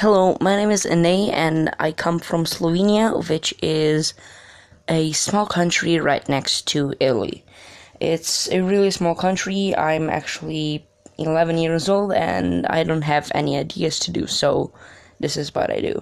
Hello, my name is Ine and I come from Slovenia, which is a small country right next to Italy. It's a really small country. I'm actually 11 years old and I don't have any ideas to do, so this is what I do.